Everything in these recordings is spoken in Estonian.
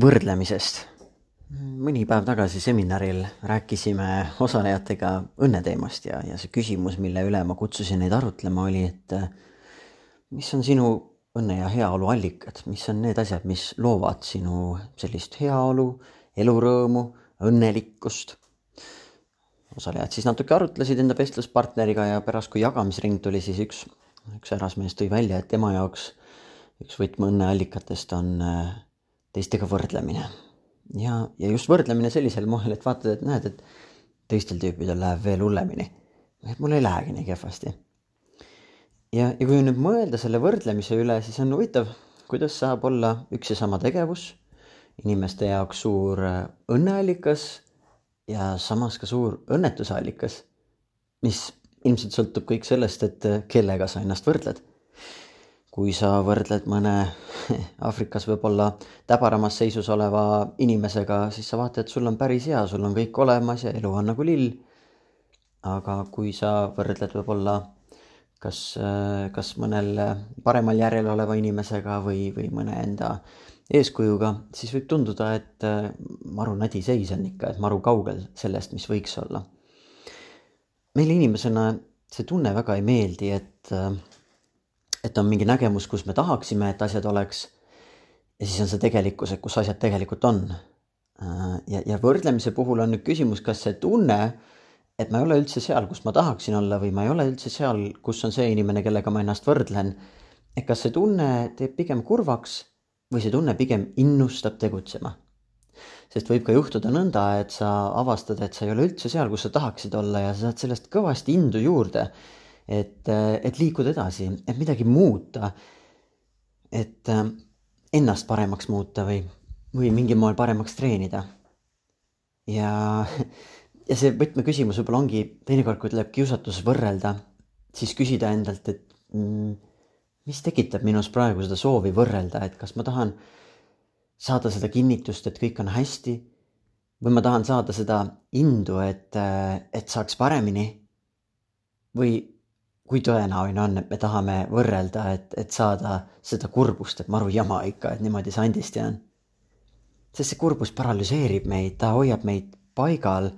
võrdlemisest. mõni päev tagasi seminaril rääkisime osalejatega õnneteemast ja, ja see küsimus, mille üle ma kutsusin neid arutlema, oli, et mis on sinu õnne ja heaolu allikad, mis on need asjad, mis loovad sinu sellist heaolu, elurõõmu, õnnelikkust. osalejad siis natuke arutlesid enda vestluspartneriga ja pärast, kui jagamisring tuli, siis üks, üks härrasmees tõi välja, et tema jaoks üks võtmeõnneallikatest on teistega võrdlemine. ja, ja just võrdlemine sellisel moel, et vaatad, et näed, et teistel tüüpidel läheb veel hullemini. et mul ei lähegi nii kehvasti. ja, ja kui nüüd mõelda selle võrdlemise üle, siis on huvitav, kuidas saab olla üks ja sama tegevus inimeste jaoks suur äh, õnneallikas ja samas ka suur õnnetusallikas, mis ilmselt sõltub kõik sellest, et äh, kellega sa ennast võrdled kui sa võrdled mõne Aafrikas võib-olla täbaramas seisus oleva inimesega, siis sa vaatad, et sul on päris hea, sul on kõik olemas ja elu on nagu lill. aga kui sa võrdled võib-olla kas, kas mõnel paremal järjel oleva inimesega või, või mõne enda eeskujuga, siis võib tunduda, et maru nadi seis on ikka, et maru kaugel sellest, mis võiks olla. meile inimesena see tunne väga ei meeldi, et et on mingi nägemus, kus me tahaksime, et asjad oleks. ja siis on see tegelikkus, et kus asjad tegelikult on. ja, ja võrdlemise puhul on nüüd küsimus, kas see tunne, et ma ei ole üldse seal, kus ma tahaksin olla või ma ei ole üldse seal, kus on see inimene, kellega ma ennast võrdlen. et kas see tunne teeb pigem kurvaks või see tunne pigem innustab tegutsema sest võib ka juhtuda nõnda, et sa avastad, et sa ei ole üldse seal, kus sa tahaksid olla ja sa saad sellest kõvasti indu juurde et, et liikuda edasi, et midagi muuta. et äh, ennast paremaks muuta või, või mingil moel paremaks treenida. ja, ja see võtmeküsimus võib-olla ongi teinekord, kui tuleb kiusatus võrrelda, siis küsida endalt, et mm, mis tekitab minus praegu seda soovi võrrelda, et kas ma tahan saada seda kinnitust, et kõik on hästi või ma tahan saada seda indu, et, et saaks paremini või kui tõenäoline on, et me tahame võrrelda, et, et saada seda kurbust, et maru jama ikka, et niimoodi sandist jään. sest see kurbus paralüseerib meid, ta hoiab meid paigal.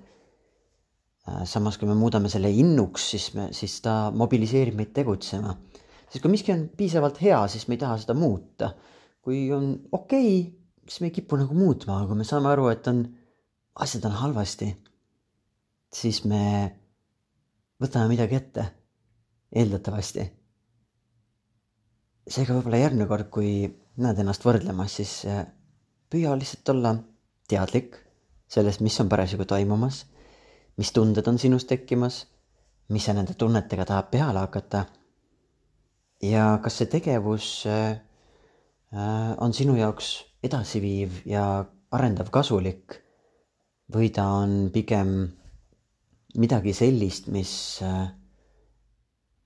Äh, samas, kui me muudame selle innuks, siis me, siis ta mobiliseerib meid tegutsema. siis kui miski on piisavalt hea, siis me ei taha seda muuta. kui on okei okay,, siis me ei kipu nagu muutma, aga kui me saame aru, et on, asjad on halvasti, siis me võtame midagi ette eeldatavasti. seega võib-olla järgmine kord, kui näed ennast võrdlemas, siis äh, püüa lihtsalt olla teadlik sellest, mis on parasjagu toimumas, mis tunded on sinus tekkimas, mis sa nende tunnetega tahad peale hakata. ja kas see tegevus äh, äh, on sinu jaoks edasiviiv ja arendav, kasulik või ta on pigem midagi sellist, mis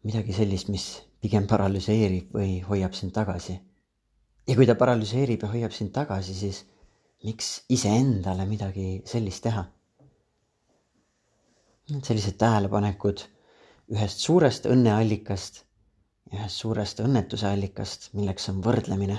midagi sellist, mis pigem paralüseerib või hoiab sind tagasi. ja kui ta paralüseerib ja hoiab sind tagasi, siis miks iseendale midagi sellist teha? sellised tähelepanekud ühest suurest õnneallikast ühest suurest õnnetuse allikast, milleks on võrdlemine